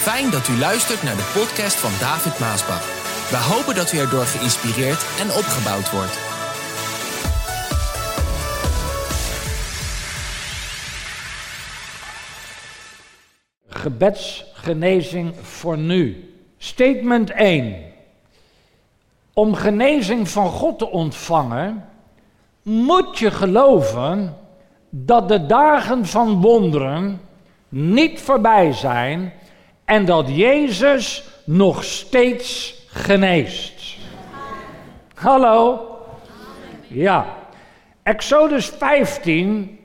Fijn dat u luistert naar de podcast van David Maasbach. We hopen dat u erdoor geïnspireerd en opgebouwd wordt. Gebedsgenezing voor nu. Statement 1. Om genezing van God te ontvangen, moet je geloven dat de dagen van wonderen niet voorbij zijn en dat Jezus nog steeds geneest. Hallo? Ja. Exodus 15,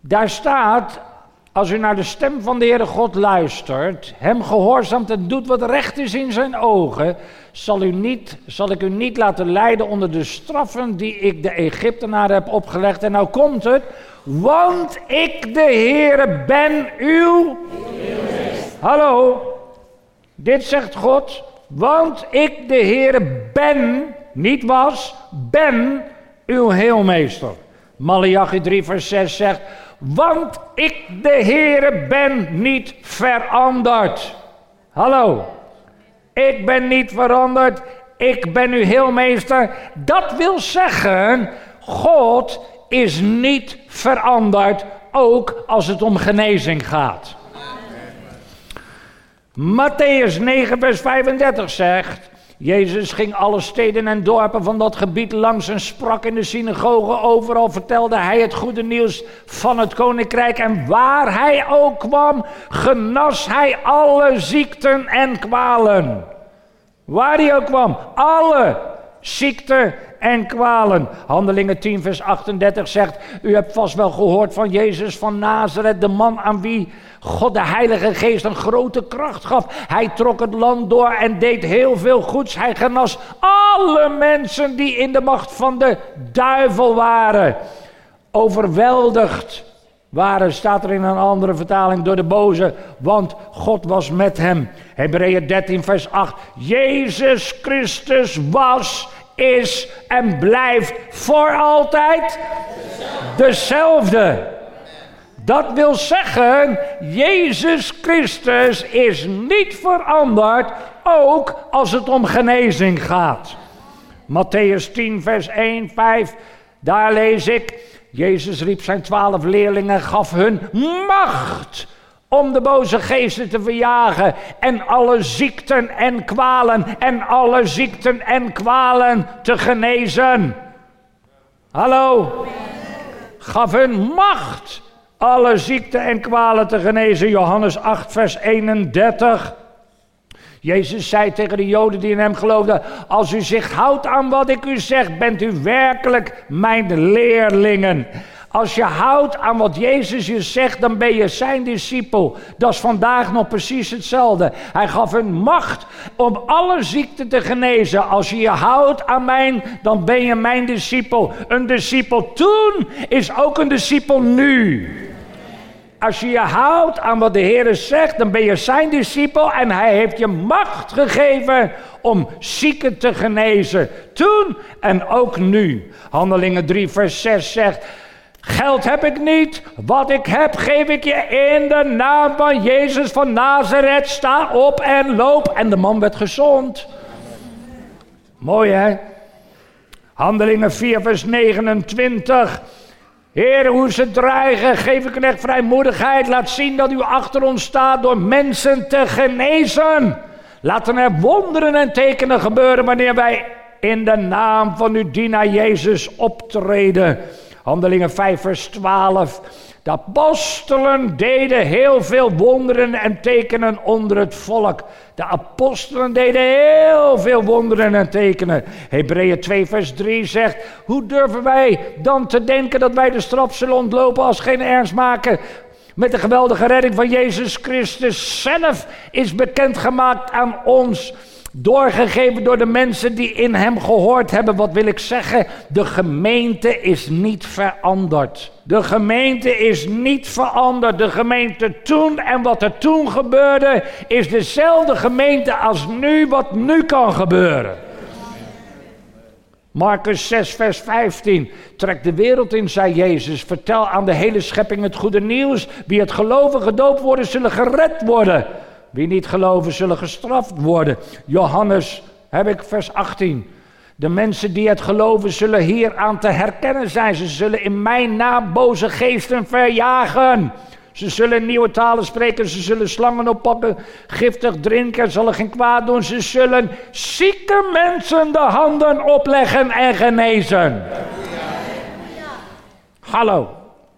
daar staat, als u naar de stem van de Heere God luistert, hem gehoorzaamt en doet wat recht is in zijn ogen, zal, u niet, zal ik u niet laten lijden onder de straffen die ik de Egyptenaren heb opgelegd. En nou komt het, want ik de Heere ben uw... Hallo, dit zegt God, want ik de Heere ben, niet was, ben uw heelmeester. Malachi 3 vers 6 zegt, want ik de Heere ben niet veranderd. Hallo, ik ben niet veranderd, ik ben uw heelmeester. Dat wil zeggen, God is niet veranderd, ook als het om genezing gaat. Matthäus 9, vers 35 zegt: Jezus ging alle steden en dorpen van dat gebied langs en sprak in de synagogen. Overal vertelde hij het goede nieuws van het koninkrijk. En waar hij ook kwam, genas hij alle ziekten en kwalen. Waar hij ook kwam, alle ziekten en kwalen. Handelingen 10, vers 38 zegt: U hebt vast wel gehoord van Jezus van Nazareth, de man aan wie God de Heilige Geest een grote kracht gaf. Hij trok het land door en deed heel veel goeds. Hij genas alle mensen die in de macht van de duivel waren. Overweldigd waren, staat er in een andere vertaling, door de boze, want God was met hem. Hebreeën 13, vers 8. Jezus Christus was, is en blijft voor altijd dezelfde. Dat wil zeggen, Jezus Christus is niet veranderd, ook als het om genezing gaat. Matthäus 10, vers 1, 5, daar lees ik, Jezus riep zijn twaalf leerlingen, gaf hun macht om de boze geesten te verjagen en alle ziekten en kwalen en alle ziekten en kwalen te genezen. Hallo? Gaf hun macht alle ziekten en kwalen te genezen. Johannes 8, vers 31. Jezus zei tegen de Joden die in hem geloofden: Als u zich houdt aan wat ik u zeg, bent u werkelijk mijn leerlingen. Als je houdt aan wat Jezus je zegt, dan ben je zijn discipel. Dat is vandaag nog precies hetzelfde. Hij gaf hun macht om alle ziekten te genezen. Als je je houdt aan mij, dan ben je mijn discipel. Een discipel toen is ook een discipel nu. Als je je houdt aan wat de Heer zegt, dan ben je zijn discipel en hij heeft je macht gegeven om zieken te genezen. Toen en ook nu. Handelingen 3, vers 6 zegt. Geld heb ik niet, wat ik heb geef ik je in de naam van Jezus van Nazareth. Sta op en loop. En de man werd gezond. Mooi hè? Handelingen 4, vers 29. Heer, hoe ze dreigen, geef ik echt vrijmoedigheid. Laat zien dat u achter ons staat door mensen te genezen. Laten er wonderen en tekenen gebeuren wanneer wij in de naam van uw dienaar Jezus optreden. Handelingen 5, vers 12. De apostelen deden heel veel wonderen en tekenen onder het volk. De apostelen deden heel veel wonderen en tekenen. Hebreeën 2 vers 3 zegt, hoe durven wij dan te denken dat wij de straf zullen ontlopen als geen ernst maken met de geweldige redding van Jezus Christus zelf is bekendgemaakt aan ons doorgegeven door de mensen die in hem gehoord hebben. Wat wil ik zeggen? De gemeente is niet veranderd. De gemeente is niet veranderd. De gemeente toen en wat er toen gebeurde is dezelfde gemeente als nu wat nu kan gebeuren. Marcus 6, vers 15. Trek de wereld in, zei Jezus. Vertel aan de hele schepping het goede nieuws. Wie het geloven gedoopt worden, zullen gered worden. Wie niet geloven zullen gestraft worden. Johannes, heb ik vers 18. De mensen die het geloven zullen hier aan te herkennen zijn. Ze zullen in mijn naam boze geesten verjagen. Ze zullen nieuwe talen spreken, ze zullen slangen oppakken, giftig drinken, zullen geen kwaad doen. Ze zullen zieke mensen de handen opleggen en genezen. Hallo,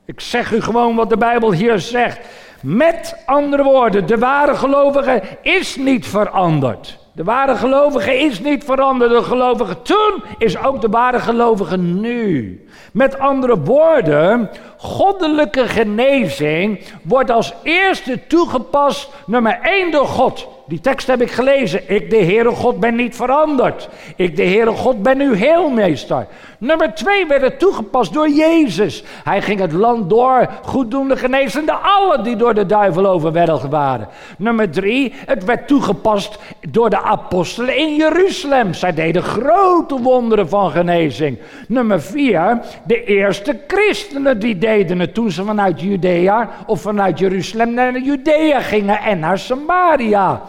ik zeg u gewoon wat de Bijbel hier zegt. Met andere woorden, de ware gelovige is niet veranderd. De ware gelovige is niet veranderd. De gelovige toen is ook de ware gelovige nu. Met andere woorden, goddelijke genezing wordt als eerste toegepast, nummer één door God. Die tekst heb ik gelezen. Ik, de Heere God, ben niet veranderd. Ik, de Heere God, ben uw heelmeester. Nummer twee werd het toegepast door Jezus. Hij ging het land door, goeddoende genezende allen die door de duivel overweldigd waren. Nummer drie, het werd toegepast door de apostelen in Jeruzalem. Zij deden grote wonderen van genezing. Nummer vier, de eerste christenen die deden het toen ze vanuit Judea of vanuit Jeruzalem naar Judea gingen en naar Samaria.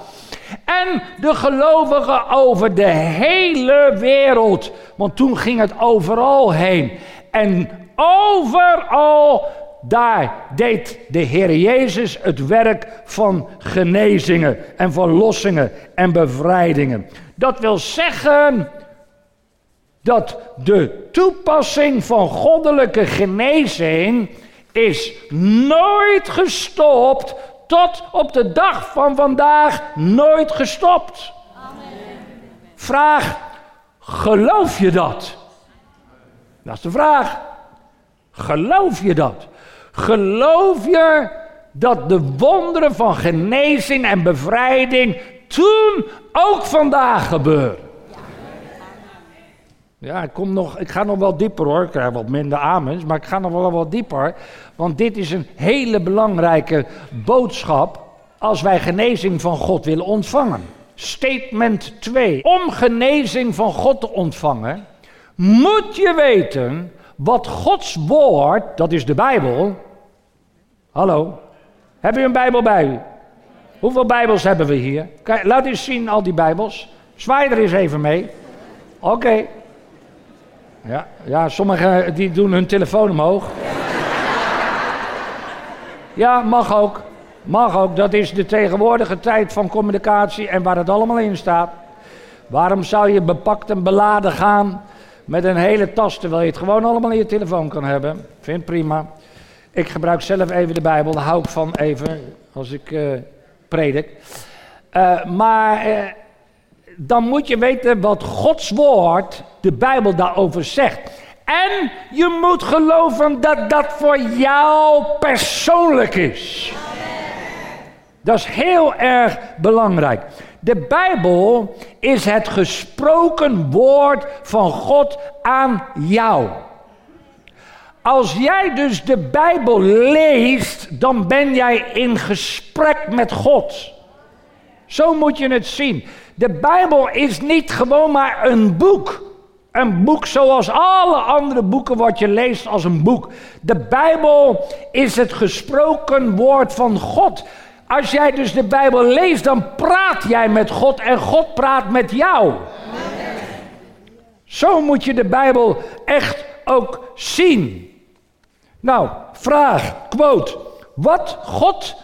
En de gelovigen over de hele wereld. Want toen ging het overal heen. En overal daar deed de Heer Jezus het werk van genezingen en verlossingen en bevrijdingen. Dat wil zeggen dat de toepassing van goddelijke genezing is nooit gestopt tot op de dag van vandaag nooit gestopt. Amen. Vraag, geloof je dat? Dat is de vraag. Geloof je dat? Geloof je dat de wonderen van genezing en bevrijding toen ook vandaag gebeuren? Ja, ik, kom nog, ik ga nog wel dieper hoor. Ik krijg wat minder amens, maar ik ga nog wel wat dieper. Want dit is een hele belangrijke boodschap als wij genezing van God willen ontvangen. Statement 2. Om genezing van God te ontvangen, moet je weten wat Gods woord, dat is de Bijbel. Hallo, hebben u een Bijbel bij u? Hoeveel Bijbels hebben we hier? Kijk, laat eens zien al die Bijbels. Zwaai er eens even mee. Oké. Ja, ja, sommigen die doen hun telefoon omhoog. Ja, mag ook. Mag ook. Dat is de tegenwoordige tijd van communicatie en waar het allemaal in staat. Waarom zou je bepakt en beladen gaan met een hele tas terwijl je het gewoon allemaal in je telefoon kan hebben? Vind prima. Ik gebruik zelf even de Bijbel, daar hou ik van even als ik uh, predik. Uh, maar dan moet je weten wat Gods woord, de Bijbel, daarover zegt. En je moet geloven dat dat voor jou persoonlijk is. Dat is heel erg belangrijk. De Bijbel is het gesproken woord van God aan jou. Als jij dus de Bijbel leest, dan ben jij in gesprek met God. Zo moet je het zien. De Bijbel is niet gewoon maar een boek. Een boek zoals alle andere boeken wat je leest als een boek. De Bijbel is het gesproken woord van God. Als jij dus de Bijbel leest, dan praat jij met God en God praat met jou. Zo moet je de Bijbel echt ook zien. Nou, vraag, quote. Wat God,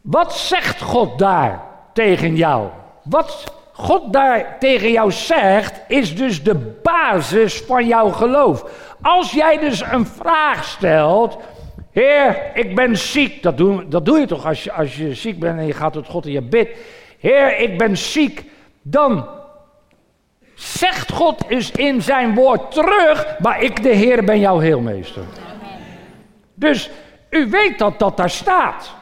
wat zegt God daar tegen jou? Wat God daar tegen jou zegt, is dus de basis van jouw geloof. Als jij dus een vraag stelt, Heer, ik ben ziek. Dat doe, dat doe je toch als je, als je ziek bent en je gaat tot God en je bidt. Heer, ik ben ziek. Dan zegt God eens in zijn woord terug, maar ik de Heer ben jouw heelmeester. Dus u weet dat dat daar staat.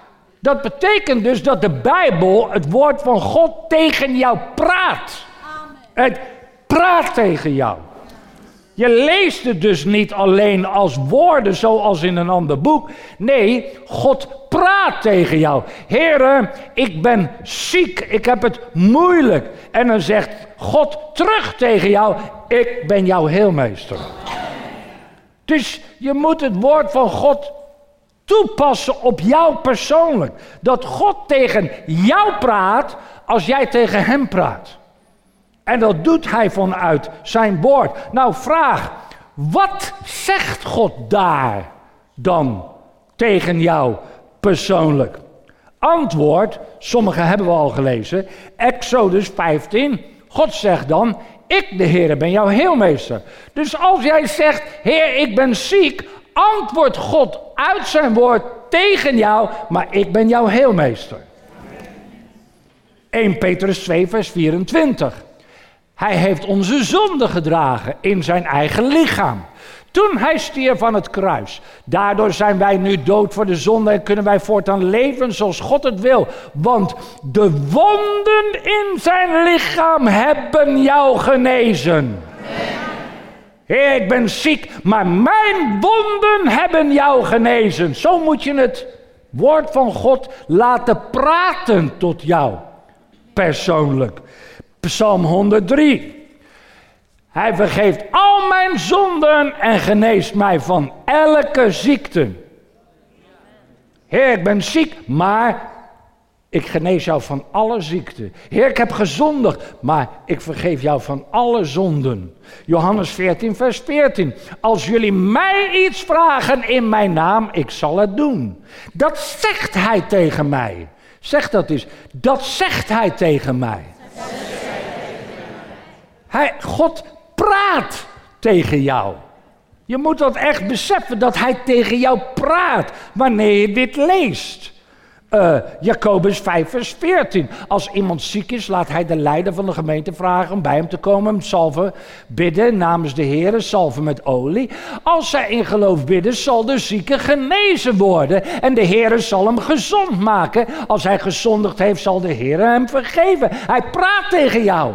Dat betekent dus dat de Bijbel, het woord van God, tegen jou praat. Amen. Het praat tegen jou. Je leest het dus niet alleen als woorden zoals in een ander boek. Nee, God praat tegen jou. Heren, ik ben ziek, ik heb het moeilijk. En dan zegt God terug tegen jou, ik ben jouw heelmeester. Dus je moet het woord van God toepassen op jou persoonlijk. Dat God tegen jou praat als jij tegen hem praat. En dat doet hij vanuit zijn woord. Nou, vraag, wat zegt God daar dan tegen jou persoonlijk? Antwoord, sommige hebben we al gelezen, Exodus 15. God zegt dan, ik de Heer ben jouw heelmeester. Dus als jij zegt, Heer, ik ben ziek, antwoordt God uit zijn woord tegen jou, maar ik ben jouw heelmeester. 1 Petrus 2, vers 24. Hij heeft onze zonde gedragen in zijn eigen lichaam. Toen hij stierf aan het kruis. Daardoor zijn wij nu dood voor de zonde en kunnen wij voortaan leven zoals God het wil. Want de wonden in zijn lichaam hebben jou genezen. Heer, ik ben ziek, maar mijn wonden hebben jou genezen. Zo moet je het woord van God laten praten tot jou persoonlijk. Psalm 103. Hij vergeeft al mijn zonden en geneest mij van elke ziekte. Heer, ik ben ziek, maar ik genees jou van alle ziekten. Heer, ik heb gezondigd, maar ik vergeef jou van alle zonden. Johannes 14, vers 14. Als jullie mij iets vragen in mijn naam, ik zal het doen. Dat zegt hij tegen mij. Zeg dat eens. Dat zegt hij tegen mij. Hij, God praat tegen jou. Je moet dat echt beseffen dat hij tegen jou praat wanneer je dit leest. Uh, Jacobus 5, vers 14. Als iemand ziek is, laat hij de leider van de gemeente vragen om bij hem te komen. Hem salven, bidden namens de Heer, salven met olie. Als zij in geloof bidden, zal de zieke genezen worden. En de Heer zal hem gezond maken. Als hij gezondigd heeft, zal de Heer hem vergeven. Hij praat tegen jou.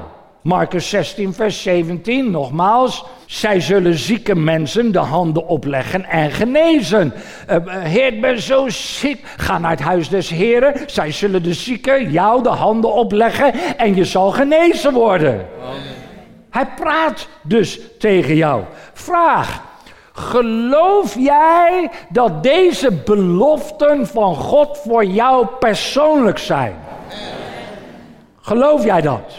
Marcus 16, vers 17, nogmaals. Zij zullen zieke mensen de handen opleggen en genezen. Uh, heer, ik ben zo ziek. Ga naar het huis des Heren. Zij zullen de zieken jou de handen opleggen en je zal genezen worden. Amen. Hij praat dus tegen jou. Vraag. Geloof jij dat deze beloften van God voor jou persoonlijk zijn? Geloof jij dat?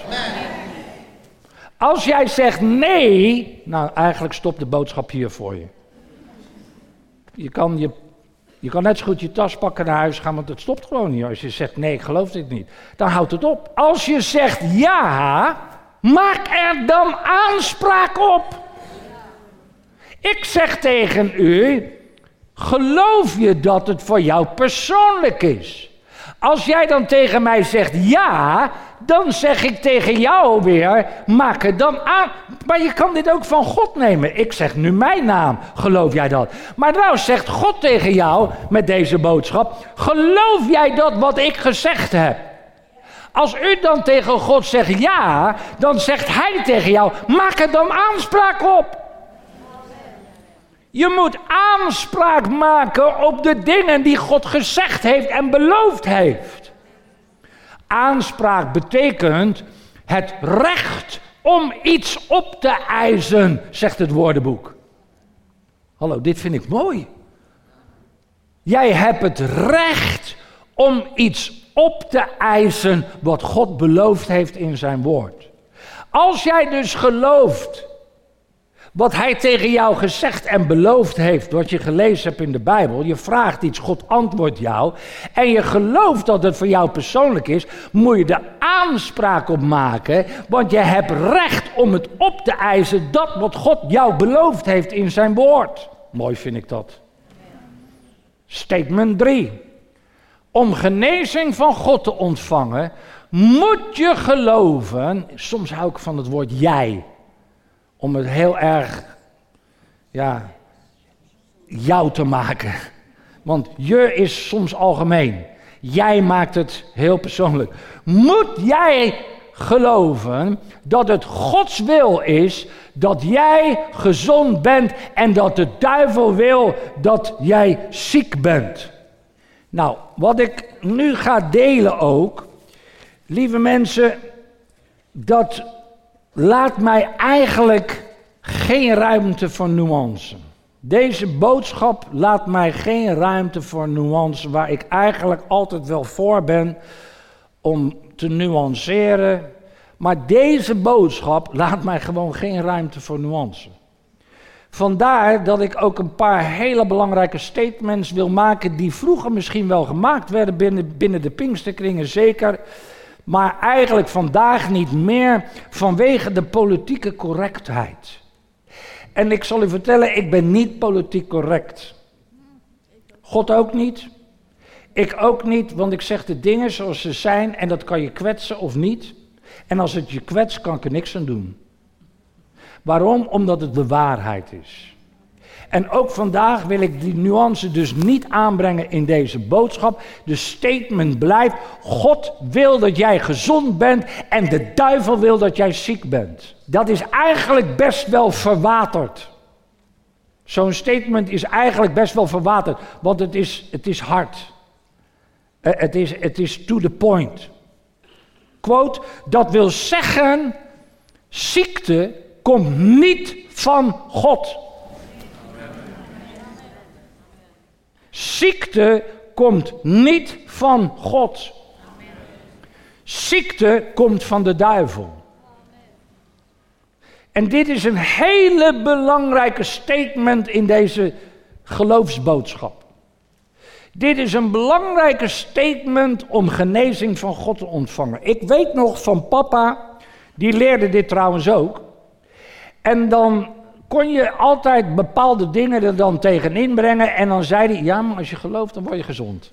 Als jij zegt nee, nou eigenlijk stopt de boodschap hier voor je. Je kan, je, je kan net zo goed je tas pakken naar huis gaan, want het stopt gewoon niet. Als je zegt nee, ik geloof dit niet, dan houdt het op. Als je zegt ja, maak er dan aanspraak op. Ik zeg tegen u, geloof je dat het voor jou persoonlijk is? Als jij dan tegen mij zegt ja, dan zeg ik tegen jou weer, maak het dan aan. Maar je kan dit ook van God nemen. Ik zeg nu mijn naam, geloof jij dat? Maar nou zegt God tegen jou met deze boodschap, geloof jij dat wat ik gezegd heb? Als u dan tegen God zegt ja, dan zegt hij tegen jou, maak er dan aanspraak op. Je moet aanspraak maken op de dingen die God gezegd heeft en beloofd heeft. Aanspraak betekent het recht om iets op te eisen, zegt het woordenboek. Hallo, dit vind ik mooi. Jij hebt het recht om iets op te eisen wat God beloofd heeft in zijn woord. Als jij dus gelooft wat hij tegen jou gezegd en beloofd heeft, wat je gelezen hebt in de Bijbel. Je vraagt iets, God antwoordt jou. En je gelooft dat het voor jou persoonlijk is, moet je er aanspraak op maken. Want je hebt recht om het op te eisen, dat wat God jou beloofd heeft in zijn woord. Mooi vind ik dat. Statement 3. Om genezing van God te ontvangen, moet je geloven. Soms hou ik van het woord jij om het heel erg, ja, jou te maken. Want je is soms algemeen. Jij maakt het heel persoonlijk. Moet jij geloven dat het Gods wil is dat jij gezond bent en dat de duivel wil dat jij ziek bent? Nou, wat ik nu ga delen ook, lieve mensen, dat laat mij eigenlijk geen ruimte voor nuance. Deze boodschap laat mij geen ruimte voor nuance, waar ik eigenlijk altijd wel voor ben om te nuanceren. Maar deze boodschap laat mij gewoon geen ruimte voor nuance. Vandaar dat ik ook een paar hele belangrijke statements wil maken die vroeger misschien wel gemaakt werden binnen, binnen de Pinksterkringen, zeker. Maar eigenlijk vandaag niet meer vanwege de politieke correctheid. En ik zal u vertellen, ik ben niet politiek correct. God ook niet. Ik ook niet, want ik zeg de dingen zoals ze zijn en dat kan je kwetsen of niet. En als het je kwetst, kan ik er niks aan doen. Waarom? Omdat het de waarheid is. En ook vandaag wil ik die nuance dus niet aanbrengen in deze boodschap. De statement blijft: God wil dat jij gezond bent en de duivel wil dat jij ziek bent. Dat is eigenlijk best wel verwaterd. Zo'n statement is eigenlijk best wel verwaterd, want het is, het is hard. Eh, het is, het is to the point. Quote, dat wil zeggen, ziekte komt niet van God. Ziekte komt niet van God. Ziekte komt van de duivel. En dit is een hele belangrijke statement in deze geloofsboodschap. Dit is een belangrijke statement om genezing van God te ontvangen. Ik weet nog van papa, die leerde dit trouwens ook. En dan kon je altijd bepaalde dingen er dan tegenin brengen. En dan zei hij, ja, maar als je gelooft, dan word je gezond.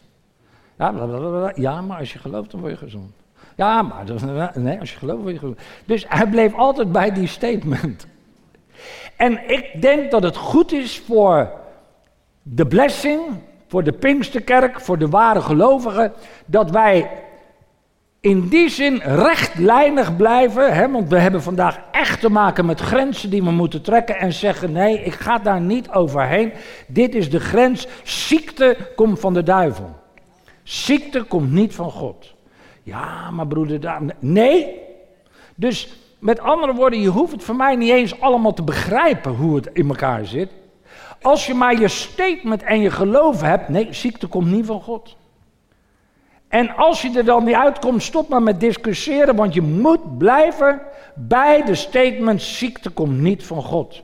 Ja, ja maar als je gelooft, dan word je gezond. Ja, maar nee, als je gelooft, word je gezond. Dus hij bleef altijd bij die statement. En ik denk dat het goed is voor de blessing, voor de Pinksterkerk, voor de ware gelovigen, dat wij in die zin rechtlijnig blijven, hè, want we hebben vandaag echt te maken met grenzen die we moeten trekken en zeggen: nee, ik ga daar niet overheen. Dit is de grens. Ziekte komt van de duivel. Ziekte komt niet van God. Ja, maar broeder, nee. Dus met andere woorden, je hoeft het voor mij niet eens allemaal te begrijpen hoe het in elkaar zit. Als je maar je statement en je geloof hebt, nee, ziekte komt niet van God. En als je er dan niet uitkomt, stop maar met discussiëren, want je moet blijven bij de statement: ziekte komt niet van God.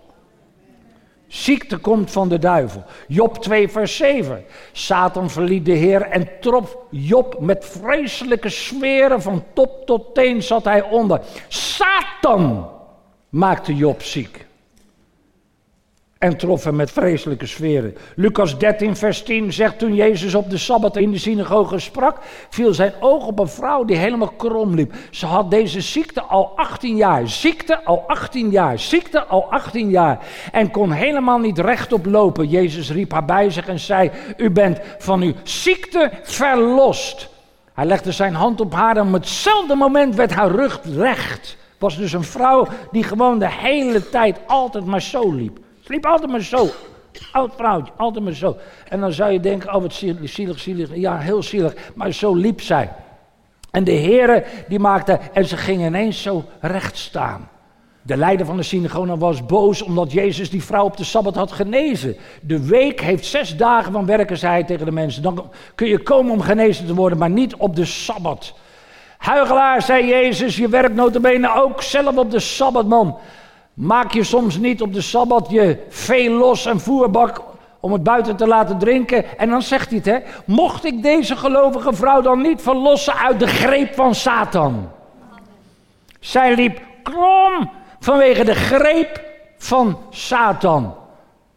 Ziekte komt van de duivel. Job 2, vers 7. Satan verliet de Heer en trof Job met vreselijke sferen. Van top tot teen zat hij onder. Satan maakte Job ziek en trof hem met vreselijke sferen. Lucas 13, vers 10 zegt toen Jezus op de Sabbat in de synagoge sprak, viel zijn oog op een vrouw die helemaal krom liep. Ze had deze ziekte al 18 jaar, ziekte al 18 jaar, ziekte al 18 jaar en kon helemaal niet rechtop lopen. Jezus riep haar bij zich en zei, u bent van uw ziekte verlost. Hij legde zijn hand op haar en op hetzelfde moment werd haar rug recht. Was dus een vrouw die gewoon de hele tijd altijd maar zo liep. Liep altijd maar zo. Oud vrouwtje, altijd maar zo. En dan zou je denken, oh wat zielig, zielig. Ja, heel zielig. Maar zo liep zij. En de heren die maakten, en ze gingen ineens zo recht staan. De leider van de synagoge was boos omdat Jezus die vrouw op de Sabbat had genezen. De week heeft zes dagen van werken, zei hij tegen de mensen. Dan kun je komen om genezen te worden, maar niet op de Sabbat. Huigelaar, zei Jezus, je werkt notabene ook zelf op de Sabbat, man. Maak je soms niet op de Sabbat je veel los en voerbak om het buiten te laten drinken. En dan zegt hij het, hè. Mocht ik deze gelovige vrouw dan niet verlossen uit de greep van Satan? Zij liep krom vanwege de greep van Satan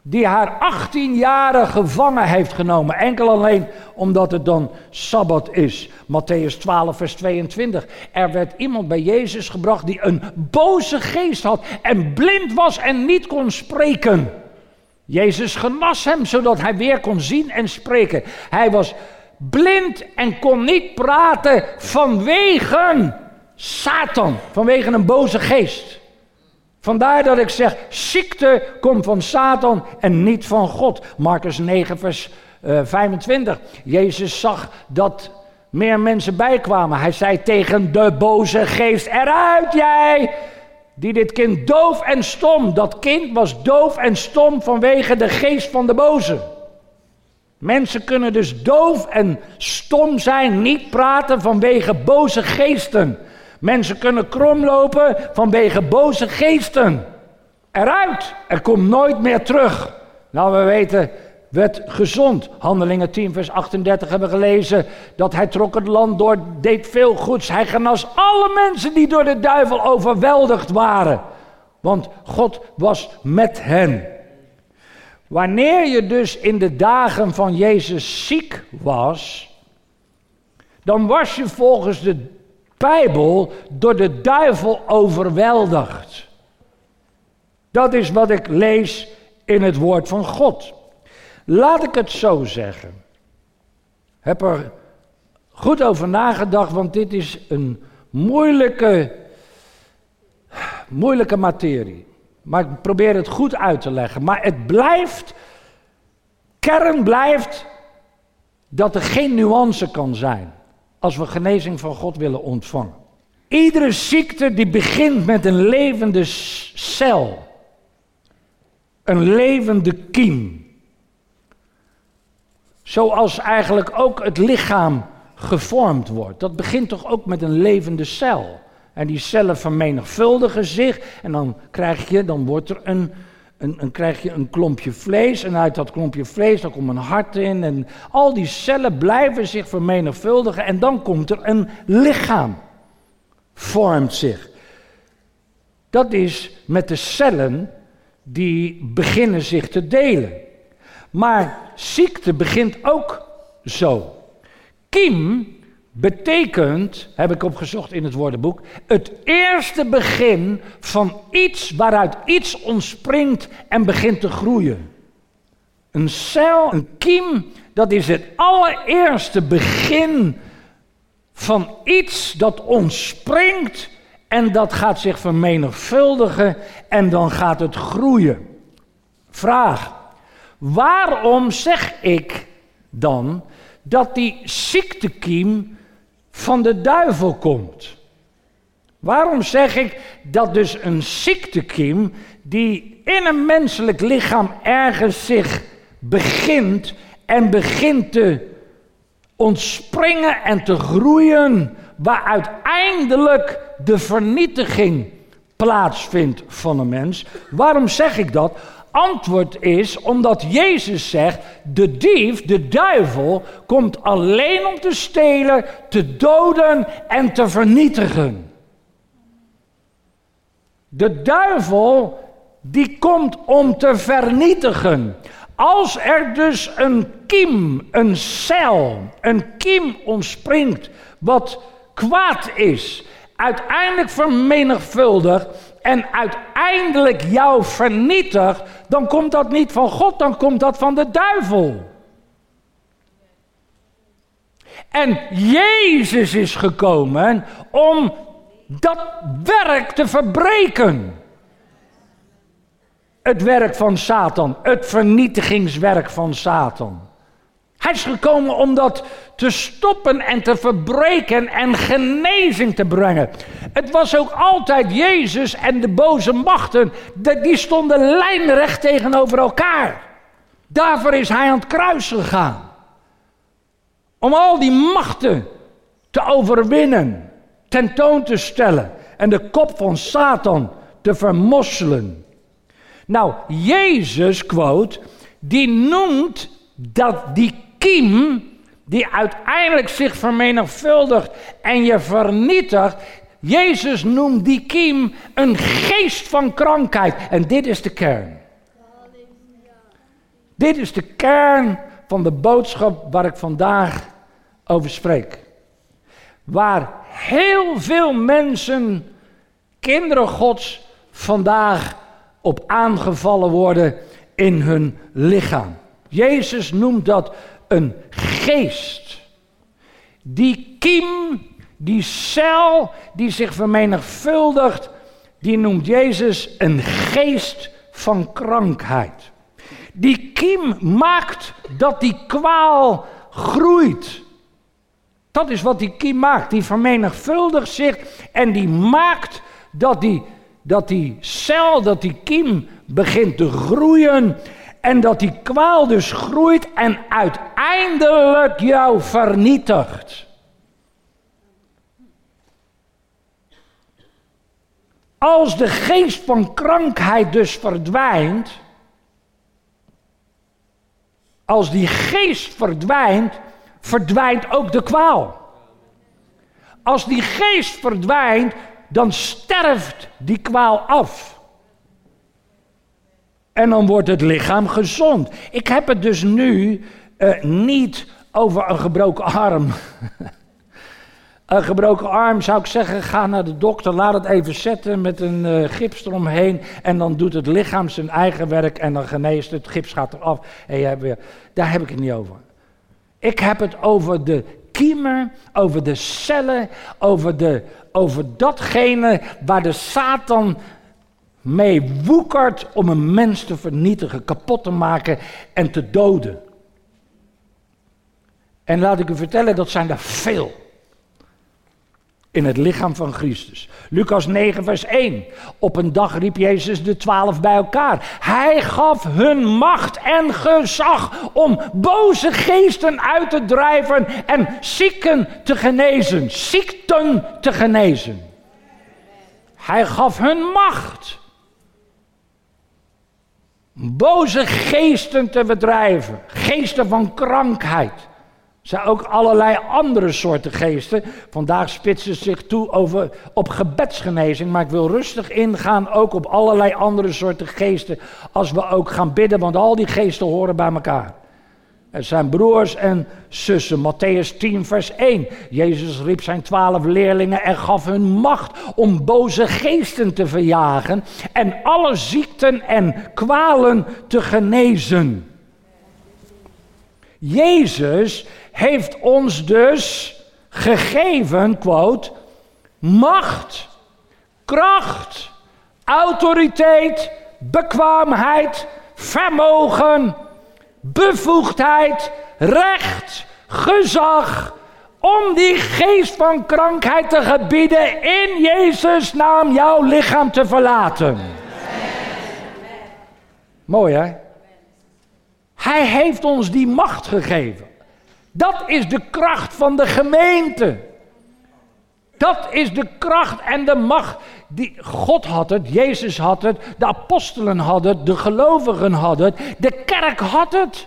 die haar 18 jaren gevangen heeft genomen. Enkel alleen omdat het dan Sabbat is. Matthäus 12, vers 22. Er werd iemand bij Jezus gebracht die een boze geest had en blind was en niet kon spreken. Jezus genas hem zodat hij weer kon zien en spreken. Hij was blind en kon niet praten vanwege Satan, vanwege een boze geest. Vandaar dat ik zeg, ziekte komt van Satan en niet van God. Marcus 9, vers uh, eh, 25. Jezus zag dat meer mensen bijkwamen. Hij zei tegen de boze geest, eruit jij! die dit kind doof en stom. Dat kind was doof en stom vanwege de geest van de boze. Mensen kunnen dus doof en stom zijn, niet praten vanwege boze geesten. Mensen kunnen kromlopen vanwege boze geesten. Eruit, er komt nooit meer terug. Nou, we weten, werd gezond. Handelingen 10, vers 38 hebben gelezen dat hij trok het land door, deed veel goeds. Hij genas alle mensen die door de duivel overweldigd waren. Want God was met hen. Wanneer je dus in de dagen van Jezus ziek was, dan was je volgens de Bijbel door de duivel overweldigd. Dat is wat ik lees in het woord van God. Laat ik het zo zeggen. Heb er goed over nagedacht, want dit is een moeilijke, moeilijke materie. Maar ik probeer het goed uit te leggen. Maar het blijft, kern blijft, dat er geen nuance kan zijn als we genezing van God willen ontvangen. Iedere ziekte die begint met een levende cel. Een levende kiem. Zoals eigenlijk ook het lichaam gevormd wordt. Dat begint toch ook met een levende cel. En die cellen vermenigvuldigen zich en dan krijg je, dan wordt er een, een, krijg je een klompje vlees en uit dat klompje vlees dan komt een hart in en al die cellen blijven zich vermenigvuldigen en dan komt er een lichaam, vormt zich. Dat is met de cellen die beginnen zich te delen. Maar ziekte begint ook zo. Kiem betekent, heb ik opgezocht in het woordenboek, het eerste begin van iets waaruit iets ontspringt en begint te groeien. Een cel, een kiem, dat is het allereerste begin van iets dat ontspringt en dat gaat zich vermenigvuldigen en dan gaat het groeien. Vraag, waarom zeg ik dan dat die ziektekiem van de duivel komt. Waarom zeg ik dat dus een ziektekiem die in een menselijk lichaam ergens zich begint en begint te ontspringen en te groeien, waar uiteindelijk de vernietiging plaatsvindt van een mens. Waarom zeg ik dat? Antwoord is omdat Jezus zegt: de dief, de duivel, komt alleen om te stelen, te doden en te vernietigen. De duivel, die komt om te vernietigen. Als er dus een kiem, een cel, een kiem ontspringt wat kwaad is, uiteindelijk vermenigvuldigt en uiteindelijk jou vernietigt, dan komt dat niet van God, dan komt dat van de duivel. En Jezus is gekomen om dat werk te verbreken. Het werk van Satan, het vernietigingswerk van Satan. Hij is gekomen om dat te stoppen en te verbreken en genezing te brengen. Het was ook altijd Jezus en de boze machten, die stonden lijnrecht tegenover elkaar. Daarvoor is hij aan het kruis gegaan. Om al die machten te overwinnen, tentoon te stellen en de kop van Satan te vermosselen. Nou, Jezus, quote, die noemt dat die kiem die uiteindelijk zich vermenigvuldigt en je vernietigt. Jezus noemt die kiem een geest van krankheid. En dit is de kern. Dit is de kern van de boodschap waar ik vandaag over spreek. Waar heel veel mensen, kinderen Gods, vandaag op aangevallen worden in hun lichaam. Jezus noemt dat een geest. Die kiem, die cel die zich vermenigvuldigt, die noemt Jezus een geest van krankheid. Die kiem maakt dat die kwaal groeit. Dat is wat die kiem maakt. Die vermenigvuldigt zich en die maakt dat die dat die cel, dat die kiem begint te groeien en dat die kwaal dus groeit en uiteindelijk jou vernietigt. Als de geest van krankheid dus verdwijnt, als die geest verdwijnt, verdwijnt ook de kwaal. Als die geest verdwijnt, dan sterft die kwaal af. En dan wordt het lichaam gezond. Ik heb het dus nu uh, niet over een gebroken arm. een gebroken arm zou ik zeggen, ga naar de dokter, laat het even zetten met een uh, gips eromheen. En dan doet het lichaam zijn eigen werk en dan geneest het, gips gaat eraf. En je hebt weer, daar heb ik het niet over. Ik heb het over de kiemen, over de cellen, over, de, over datgene waar de Satan mee woekert om een mens te vernietigen, kapot te maken en te doden. En laat ik u vertellen, dat zijn er veel in het lichaam van Christus. Lucas 9, vers 1. Op een dag riep Jezus de twaalf bij elkaar. Hij gaf hun macht en gezag om boze geesten uit te drijven en zieken te genezen. Ziekten te genezen. Hij gaf hun macht. Boze geesten te bedrijven. Geesten van krankheid zijn ook allerlei andere soorten geesten. Vandaag spitsen ze zich toe over, op gebedsgenezing. Maar ik wil rustig ingaan ook op allerlei andere soorten geesten. Als we ook gaan bidden, want al die geesten horen bij elkaar. Zijn broers en zussen. Matthäus 10, vers 1. Jezus riep zijn twaalf leerlingen en gaf hun macht om boze geesten te verjagen. En alle ziekten en kwalen te genezen. Jezus heeft ons dus gegeven, quote, macht, kracht, autoriteit, bekwaamheid, vermogen, bevoegdheid, recht, gezag, om die geest van krankheid te gebieden in Jezus' naam jouw lichaam te verlaten. Mooi hè? Hij heeft ons die macht gegeven. Dat is de kracht van de gemeente. Dat is de kracht en de macht die God had het, Jezus had het, de apostelen hadden het, de gelovigen hadden het, de kerk had het.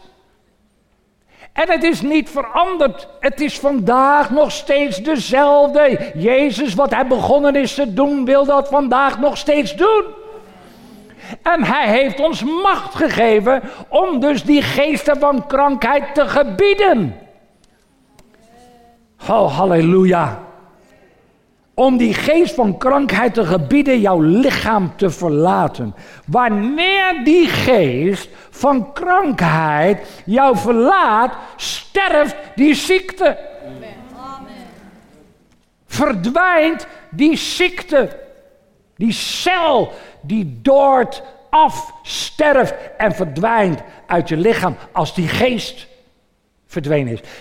En het is niet veranderd. Het is vandaag nog steeds dezelfde. Jezus, wat hij begonnen is te doen, wil dat vandaag nog steeds doen. En hij heeft ons macht gegeven om dus die geesten van krankheid te gebieden. Oh, halleluja. Om die geest van krankheid te gebieden jouw lichaam te verlaten. Wanneer die geest van krankheid jou verlaat, sterft die ziekte. Amen. Verdwijnt die ziekte. Die cel die doort afsterft en verdwijnt uit je lichaam als die geest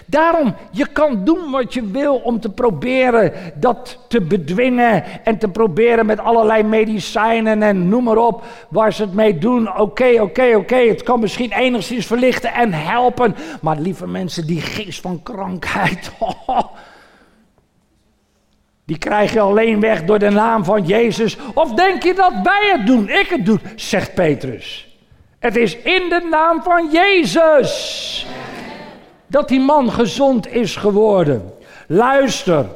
Daarom, je kan doen wat je wil om te proberen dat te bedwingen en te proberen met allerlei medicijnen en noem maar op waar ze het mee doen. Oké, oké, oké, het kan misschien enigszins verlichten en helpen, maar lieve mensen, die geest van krankheid, die krijg je alleen weg door de naam van Jezus. Of denk je dat wij het doen, ik het doe, zegt Petrus. Het is in de naam van Jezus dat die man gezond is geworden. Luister,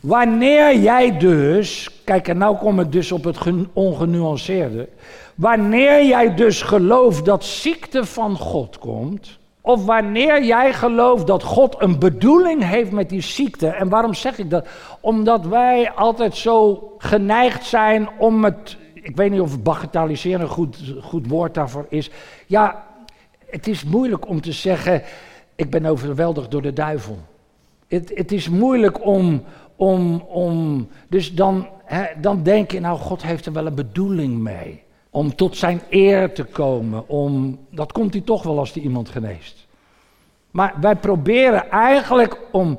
wanneer jij dus, kijk en nou kom ik dus op het ongenuanceerde. Wanneer jij dus gelooft dat ziekte van God komt, of wanneer jij gelooft dat God een bedoeling heeft met die ziekte. En waarom zeg ik dat? Omdat wij altijd zo geneigd zijn om het. Ik weet niet of bagatelliseren een goed, goed woord daarvoor is. Ja, het is moeilijk om te zeggen ik ben overweldigd door de duivel. Het, het is moeilijk om, om, om dus dan, hè, dan denk je, nou God heeft er wel een bedoeling mee. Om tot zijn eer te komen. Om, dat komt hij toch wel als hij iemand geneest. Maar wij proberen eigenlijk om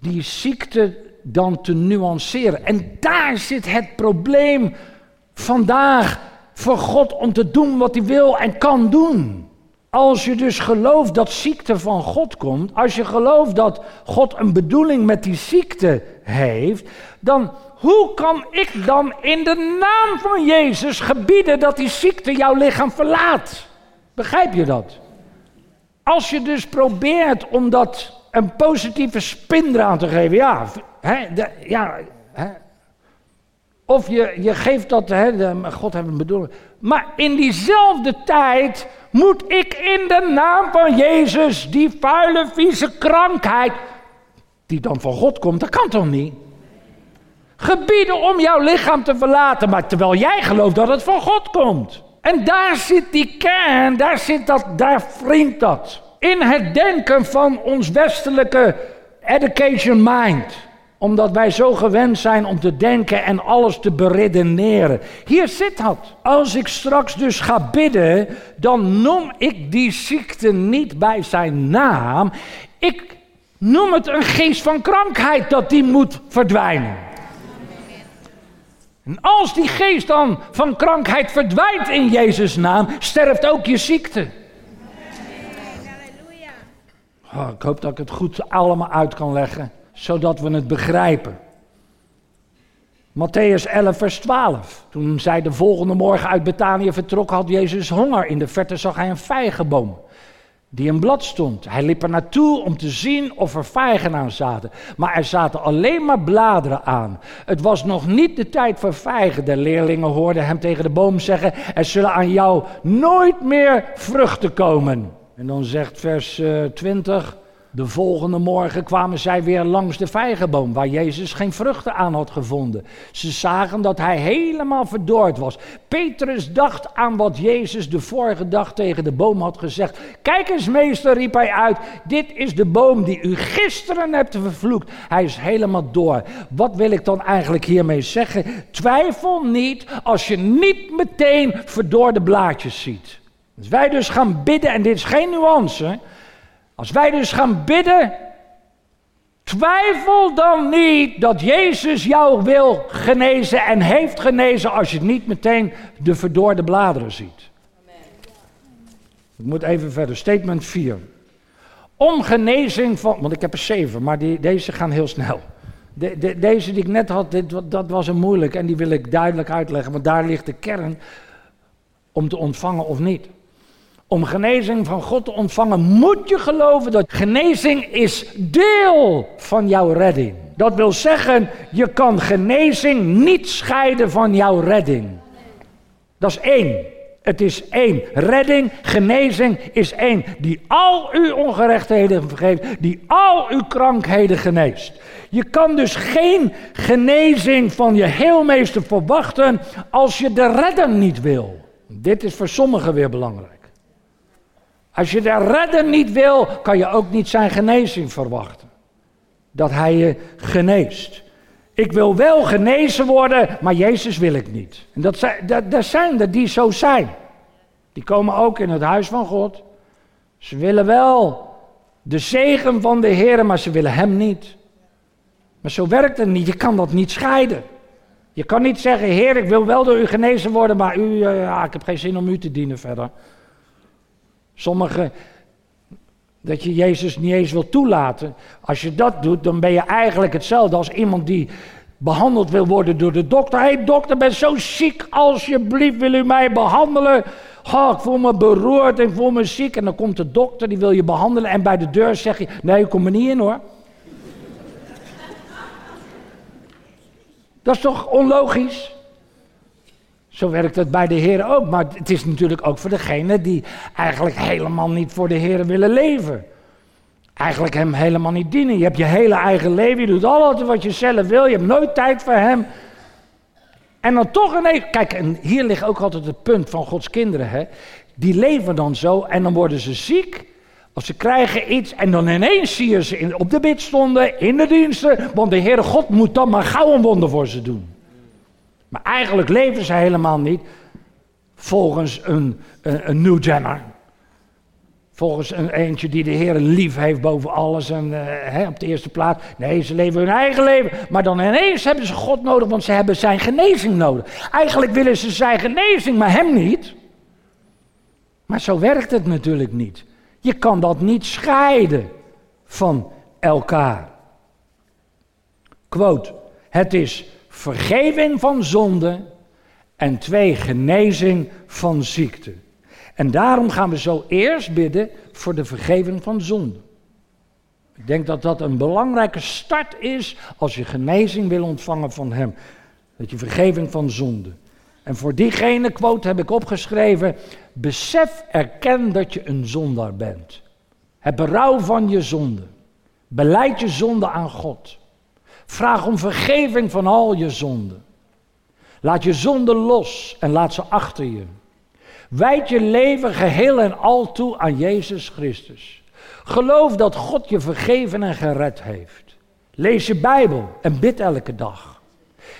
die ziekte dan te nuanceren. En daar zit het probleem vandaag voor God om te doen wat hij wil en kan doen. Als je dus gelooft dat ziekte van God komt, als je gelooft dat God een bedoeling met die ziekte heeft, dan hoe kan ik dan in de naam van Jezus gebieden dat die ziekte jouw lichaam verlaat? Begrijp je dat? Als je dus probeert om dat een positieve spin te geven, ja, hè, ja hè, of je, je geeft dat, hè, de, God heeft een bedoeling. Maar in diezelfde tijd moet ik in de naam van Jezus die vuile, vieze krankheid, die dan van God komt, dat kan toch niet? Gebieden om jouw lichaam te verlaten, maar terwijl jij gelooft dat het van God komt. En daar zit die kern, daar zit dat, daar vriend dat. In het denken van ons westelijke education mind omdat wij zo gewend zijn om te denken en alles te beredeneren. Hier zit dat. Als ik straks dus ga bidden, dan noem ik die ziekte niet bij zijn naam. Ik noem het een geest van krankheid dat die moet verdwijnen. En als die geest dan van krankheid verdwijnt in Jezus' naam, sterft ook je ziekte. Oh, ik hoop dat ik het goed allemaal uit kan leggen zodat we het begrijpen. Matthäus 11, vers 12. Toen zij de volgende morgen uit Betanië vertrok, had Jezus honger. In de verte zag hij een vijgenboom die een blad stond. Hij liep er naartoe om te zien of er vijgen aan zaten. Maar er zaten alleen maar bladeren aan. Het was nog niet de tijd voor vijgen. De leerlingen hoorden hem tegen de boom zeggen: Er zullen aan jou nooit meer vruchten komen. En dan zegt vers 20. De volgende morgen kwamen zij weer langs de vijgenboom, waar Jezus geen vruchten aan had gevonden. Ze zagen dat hij helemaal verdord was. Petrus dacht aan wat Jezus de vorige dag tegen de boom had gezegd. Kijk eens, meester, riep hij uit. Dit is de boom die u gisteren hebt vervloekt. Hij is helemaal door. Wat wil ik dan eigenlijk hiermee zeggen? Twijfel niet als je niet meteen verdorde blaadjes ziet. Als wij dus gaan bidden, en dit is geen nuance. Als wij dus gaan bidden, twijfel dan niet dat Jezus jou wil genezen en heeft genezen als je niet meteen de verdorde bladeren ziet. Ik moet even verder. Statement 4. Om genezing van, want ik heb er zeven, maar die, deze gaan heel snel. De, deze die ik net had, dit, dat was een moeilijk en die wil ik duidelijk uitleggen, want daar ligt de kern om te ontvangen of niet. Om genezing van God te ontvangen, moet je geloven dat genezing is deel van jouw redding. Dat wil zeggen, je kan genezing niet scheiden van jouw redding. Dat is één. Het is één. Redding, genezing is één. Die al uw ongerechtheden vergeeft, die al uw krankheden geneest. Je kan dus geen genezing van je heelmeester verwachten als je de redder niet wil. Dit is voor sommigen weer belangrijk. Als je de redder niet wil, kan je ook niet zijn genezing verwachten. Dat hij je geneest. Ik wil wel genezen worden, maar Jezus wil ik niet. En dat zijn, dat, dat zijn er die zo zijn. Die komen ook in het huis van God. Ze willen wel de zegen van de Heer, maar ze willen Hem niet. Maar zo werkt het niet. Je kan dat niet scheiden. Je kan niet zeggen, Heer, ik wil wel door u genezen worden, maar u, uh, ja, ik heb geen zin om u te dienen verder. Sommigen, dat je Jezus niet eens wil toelaten. Als je dat doet, dan ben je eigenlijk hetzelfde als iemand die behandeld wil worden door de dokter. Hé hey, dokter, ben zo ziek, alsjeblieft wil u mij behandelen. Oh, ik voel me beroerd en ik voel me ziek. En dan komt de dokter, die wil je behandelen. En bij de deur zeg je, nee, kom er niet in hoor. Dat is toch onlogisch? Zo werkt het bij de Heer ook. Maar het is natuurlijk ook voor degenen die eigenlijk helemaal niet voor de Heer willen leven. Eigenlijk hem helemaal niet dienen. Je hebt je hele eigen leven. Je doet alles wat je zelf wil. Je hebt nooit tijd voor hem. En dan toch ineens. Kijk, en hier ligt ook altijd het punt van Gods kinderen. Hè? Die leven dan zo en dan worden ze ziek. Of ze krijgen iets en dan ineens zie je ze in, op de bidstonden, in de diensten. Want de Heere God moet dan maar gauw een wonder voor ze doen. Maar eigenlijk leven ze helemaal niet volgens een, een, New Jenner. Volgens een eentje die de Heer lief heeft boven alles en uh, hè, op de eerste plaats. Nee, ze leven hun eigen leven. Maar dan ineens hebben ze God nodig, want ze hebben zijn genezing nodig. Eigenlijk willen ze zijn genezing, maar hem niet. Maar zo werkt het natuurlijk niet. Je kan dat niet scheiden van elkaar. Quote, het is vergeving van zonde en twee, genezing van ziekte. En daarom gaan we zo eerst bidden voor de vergeving van zonde. Ik denk dat dat een belangrijke start is als je genezing wil ontvangen van Hem. Dat je vergeving van zonde. En voor diegene quote heb ik opgeschreven: besef, erken dat je een zondaar bent. Heb berouw van je zonde. Beleid je zonde aan God. Vraag om vergeving van al je zonden. Laat je zonde los en laat ze achter je. Wijd je leven geheel en al toe aan Jezus Christus. Geloof dat God je vergeven en gered heeft. Lees je Bijbel en bid elke dag.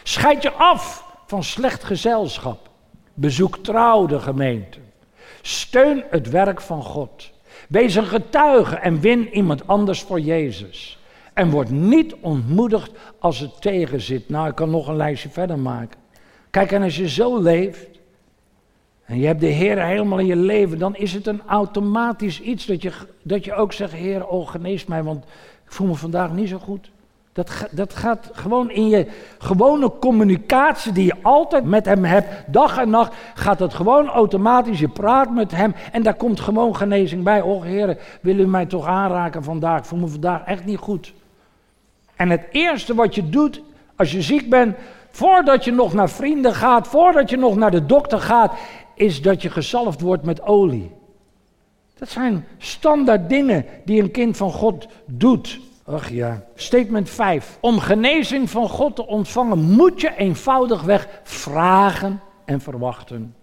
Scheid je af van slecht gezelschap. Bezoek trouw de gemeente. Steun het werk van God. Wees een getuige en win iemand anders voor Jezus. En word niet ontmoedigd als het tegenzit. Nou, ik kan nog een lijstje verder maken. Kijk, en als je zo leeft, en je hebt de Heer helemaal in je leven, dan is het een automatisch iets dat je, dat je ook zegt, Heer, oh genees mij, want ik voel me vandaag niet zo goed. Dat, dat gaat gewoon in je gewone communicatie die je altijd met hem hebt, dag en nacht, gaat het gewoon automatisch. Je praat met hem en daar komt gewoon genezing bij. Oh Heer, wil u mij toch aanraken vandaag? Ik voel me vandaag echt niet goed. En het eerste wat je doet als je ziek bent, voordat je nog naar vrienden gaat, voordat je nog naar de dokter gaat, is dat je gezalfd wordt met olie. Dat zijn standaard dingen die een kind van God doet. Ach ja. Statement 5. Om genezing van God te ontvangen moet je eenvoudigweg vragen en verwachten.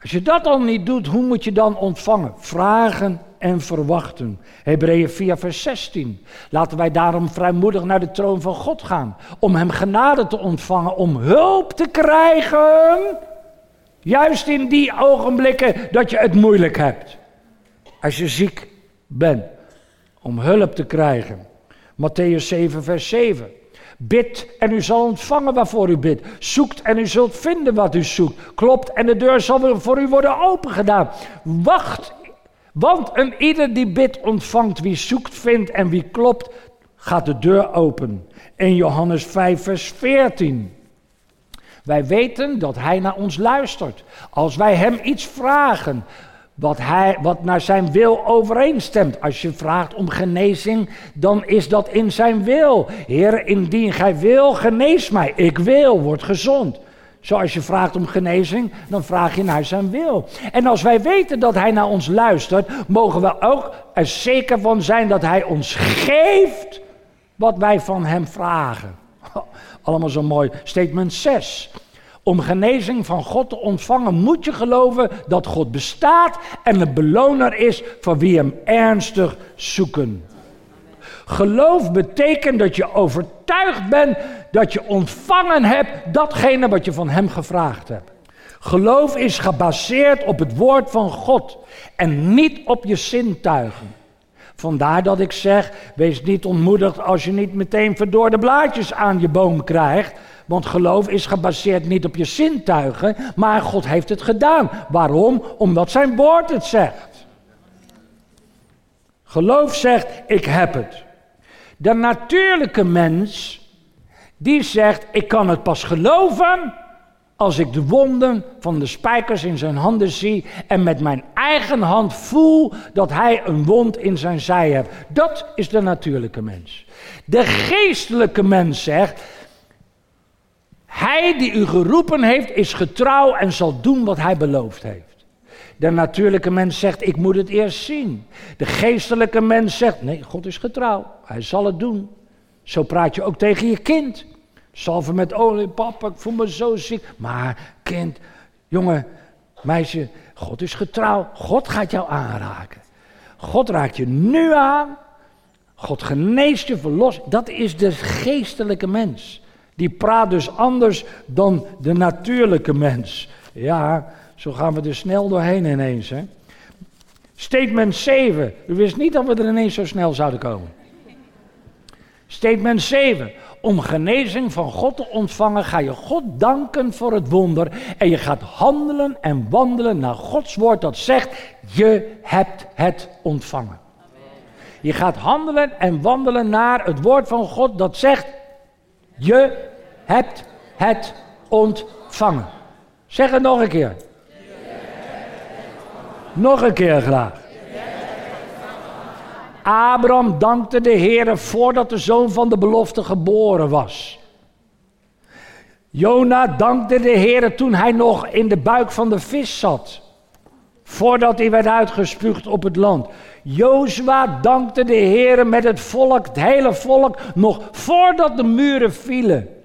Als je dat al niet doet, hoe moet je dan ontvangen? Vragen en verwachten. Hebreeën 4, vers 16. Laten wij daarom vrijmoedig naar de troon van God gaan. Om hem genade te ontvangen, om hulp te krijgen Juist in die ogenblikken dat je het moeilijk hebt. Als je ziek bent, om hulp te krijgen. Matthäus 7, vers 7. Bid en u zal ontvangen waarvoor u bidt. Zoekt en u zult vinden wat u zoekt. Klopt en de deur zal voor u worden opengedaan. Wacht, want een ieder die bidt ontvangt. Wie zoekt vindt en wie klopt, gaat de deur open. In Johannes 5, vers 14. Wij weten dat Hij naar ons luistert. Als wij Hem iets vragen wat, hij, wat naar Zijn wil overeenstemt. Als je vraagt om genezing, dan is dat in Zijn wil. Heer, indien Gij wil, genees mij. Ik wil, word gezond. Zoals je vraagt om genezing, dan vraag je naar zijn wil. En als wij weten dat hij naar ons luistert, mogen we ook er zeker van zijn dat hij ons geeft wat wij van hem vragen. Allemaal zo mooi. Statement 6. Om genezing van God te ontvangen moet je geloven dat God bestaat en de beloner is voor wie hem ernstig zoeken. Geloof betekent dat je overtuigd bent dat je ontvangen hebt datgene wat je van hem gevraagd hebt. Geloof is gebaseerd op het woord van God en niet op je zintuigen. Vandaar dat ik zeg, wees niet ontmoedigd als je niet meteen verdorde blaadjes aan je boom krijgt. Want geloof is gebaseerd niet op je zintuigen, maar God heeft het gedaan. Waarom? Omdat zijn woord het zegt. Geloof zegt, ik heb het. De natuurlijke mens, die zegt, ik kan het pas geloven als ik de wonden van de spijkers in zijn handen zie en met mijn eigen hand voel dat hij een wond in zijn zij heeft. Dat is de natuurlijke mens. De geestelijke mens zegt, hij die u geroepen heeft is getrouw en zal doen wat hij beloofd heeft. De natuurlijke mens zegt, ik moet het eerst zien. De geestelijke mens zegt, nee, God is getrouw. Hij zal het doen. Zo praat je ook tegen je kind. Salven met olie, papa, ik voel me zo ziek. Maar kind, jongen, meisje, God is getrouw. God gaat jou aanraken. God raakt je nu aan. God geneest je, verlost. Dat is de geestelijke mens. Die praat dus anders dan de natuurlijke mens. Ja, zo gaan we er snel doorheen ineens. Hè? Statement 7. U wist niet dat we er ineens zo snel zouden komen. Statement 7. Om genezing van God te ontvangen ga je God danken voor het wonder. En je gaat handelen en wandelen naar Gods woord dat zegt, je hebt het ontvangen. Je gaat handelen en wandelen naar het woord van God dat zegt, je hebt het ontvangen. Zeg het nog een keer. Nog een keer graag. Abraham dankte de Heer voordat de zoon van de belofte geboren was. Jona dankte de Heer toen hij nog in de buik van de vis zat. Voordat hij werd uitgespuugd op het land. Jozua dankte de Heer met het volk, het hele volk, nog voordat de muren vielen.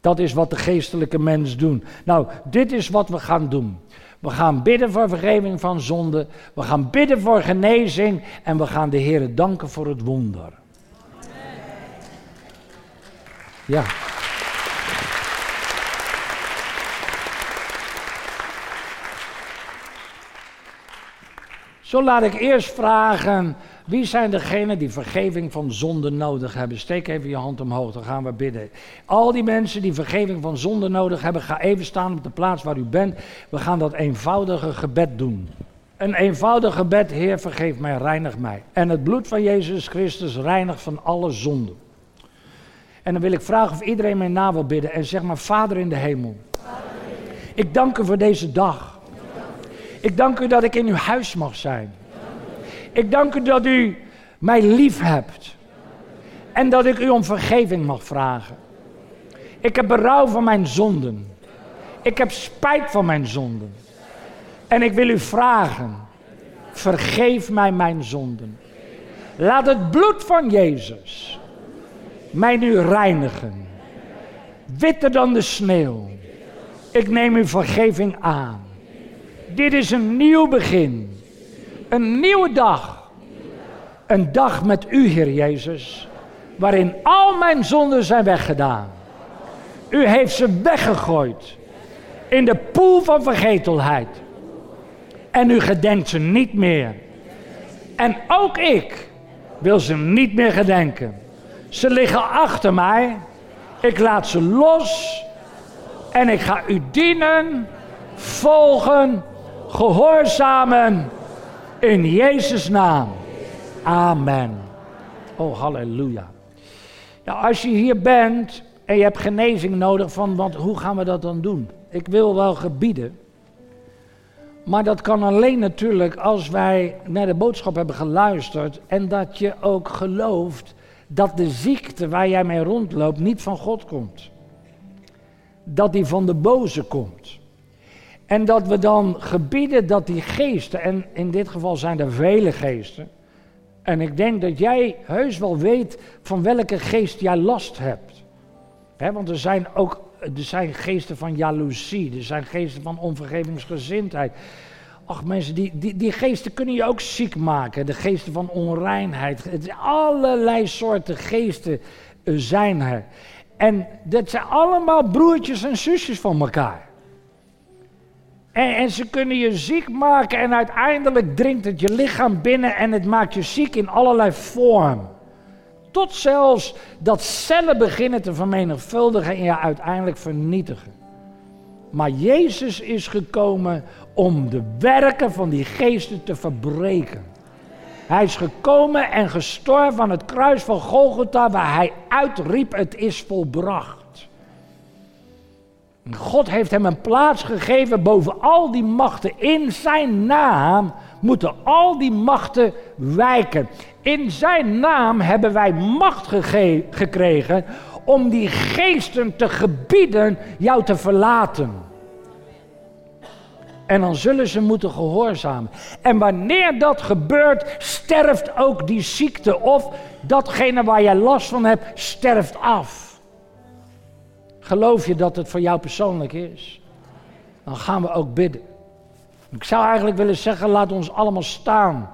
Dat is wat de geestelijke mens doen. Nou, dit is wat we gaan doen. We gaan bidden voor vergeving van zonde. We gaan bidden voor genezing. En we gaan de Heer danken voor het wonder. Ja. Zo laat ik eerst vragen, wie zijn degenen die vergeving van zonde nodig hebben? Steek even je hand omhoog, dan gaan we bidden. Al die mensen die vergeving van zonde nodig hebben, ga even staan op de plaats waar u bent. We gaan dat eenvoudige gebed doen. Een eenvoudig gebed, Heer, vergeef mij, reinig mij. En het bloed van Jezus Christus reinigt van alle zonden. En dan wil ik vragen of iedereen mij na wil bidden en zeg maar, Vader in de hemel. Ik dank u voor deze dag. Ik dank u dat ik in uw huis mag zijn. Ik dank u dat u mij lief hebt. En dat ik u om vergeving mag vragen. Ik heb berouw van mijn zonden. Ik heb spijt van mijn zonden. En ik wil u vragen, vergeef mij mijn zonden. Laat het bloed van Jezus mij nu reinigen. Witter dan de sneeuw. Ik neem uw vergeving aan. Dit is een nieuw begin. Een nieuwe dag. Een dag met u, Heer Jezus. Waarin al mijn zonden zijn weggedaan. U heeft ze weggegooid. In de poel van vergetelheid. En u gedenkt ze niet meer. En ook ik wil ze niet meer gedenken. Ze liggen achter mij. Ik laat ze los. En ik ga u dienen, volgen gehoorzamen in Jezus' naam. Amen. Oh, halleluja. Ja, als je hier bent en je hebt genezing nodig van, want hoe gaan we dat dan doen? Ik wil wel gebieden. Maar dat kan alleen natuurlijk als wij naar de boodschap hebben geluisterd en dat je ook gelooft dat de ziekte waar jij mee rondloopt niet van God komt. Dat die van de boze komt. En dat we dan gebieden dat die geesten, en in dit geval zijn er vele geesten. En ik denk dat jij heus wel weet van welke geest jij last hebt. want er zijn ook er zijn geesten van jaloezie, er zijn geesten van onvergevingsgezindheid. Ach mensen, die, die, geesten kunnen je ook ziek maken. De geesten van onreinheid. Het, allerlei soorten geesten eh, zijn er. En dat zijn allemaal broertjes en zusjes van elkaar. En, ze kunnen je ziek maken en uiteindelijk dringt het je lichaam binnen en het maakt je ziek in allerlei vorm. Tot zelfs dat cellen beginnen te vermenigvuldigen en je uiteindelijk vernietigen. Maar Jezus is gekomen om de werken van die geesten te verbreken. Hij is gekomen en gestorven aan het kruis van Golgotha waar hij uitriep het is volbracht. God heeft hem een plaats gegeven boven al die machten. In zijn naam moeten al die machten wijken. In zijn naam hebben wij macht gekregen om die geesten te gebieden jou te verlaten. En dan zullen ze moeten gehoorzamen. En wanneer dat gebeurt, sterft ook die ziekte of datgene waar jij last van hebt, sterft af. Geloof je dat het voor jou persoonlijk is? Dan gaan we ook bidden. Ik zou eigenlijk willen zeggen, laat ons allemaal staan.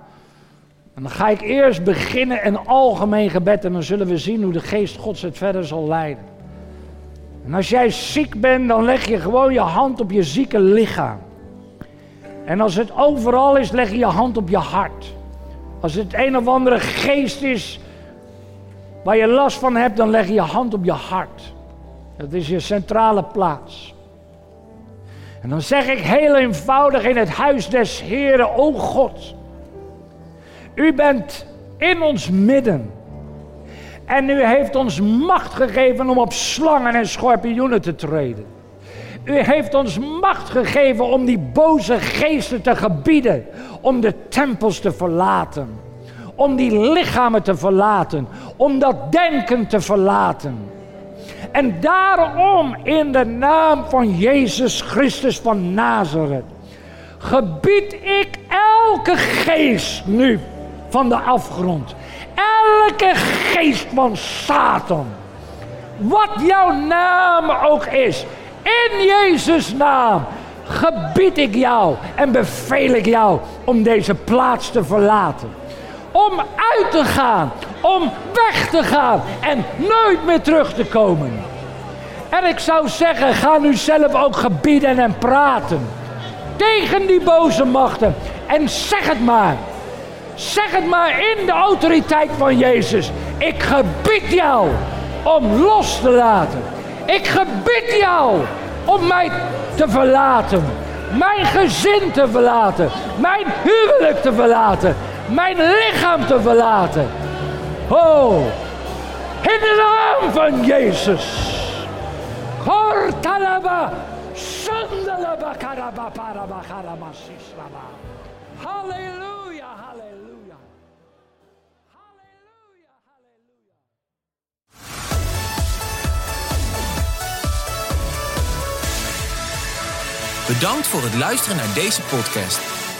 En dan ga ik eerst beginnen een algemeen gebed en dan zullen we zien hoe de geest Gods het verder zal leiden. En als jij ziek bent, dan leg je gewoon je hand op je zieke lichaam. En als het overal is, leg je je hand op je hart. Als het een of andere geest is waar je last van hebt, dan leg je je hand op je hart. Dat is je centrale plaats. En dan zeg ik heel eenvoudig in het huis des Heren, o God, u bent in ons midden. En u heeft ons macht gegeven om op slangen en schorpioenen te treden. U heeft ons macht gegeven om die boze geesten te gebieden, om de tempels te verlaten, om die lichamen te verlaten, om dat denken te verlaten. En daarom in de naam van Jezus Christus van Nazareth gebied ik elke geest nu van de afgrond. Elke geest van Satan. Wat jouw naam ook is. In Jezus' naam gebied ik jou en beveel ik jou om deze plaats te verlaten. Om uit te gaan, om weg te gaan en nooit meer terug te komen. En ik zou zeggen, ga nu zelf ook gebieden en praten. Tegen die boze machten. En zeg het maar. Zeg het maar in de autoriteit van Jezus. Ik gebied jou om los te laten. Ik gebied jou om mij te verlaten. Mijn gezin te verlaten. Mijn huwelijk te verlaten. Mijn lichaam te verlaten. Oh, in de naam van Jezus. Kortalaba, sandalaba, karaba, paraba, karaba, sislaba. Halleluja, halleluja. Halleluja, halleluja. Bedankt voor het luisteren naar deze podcast.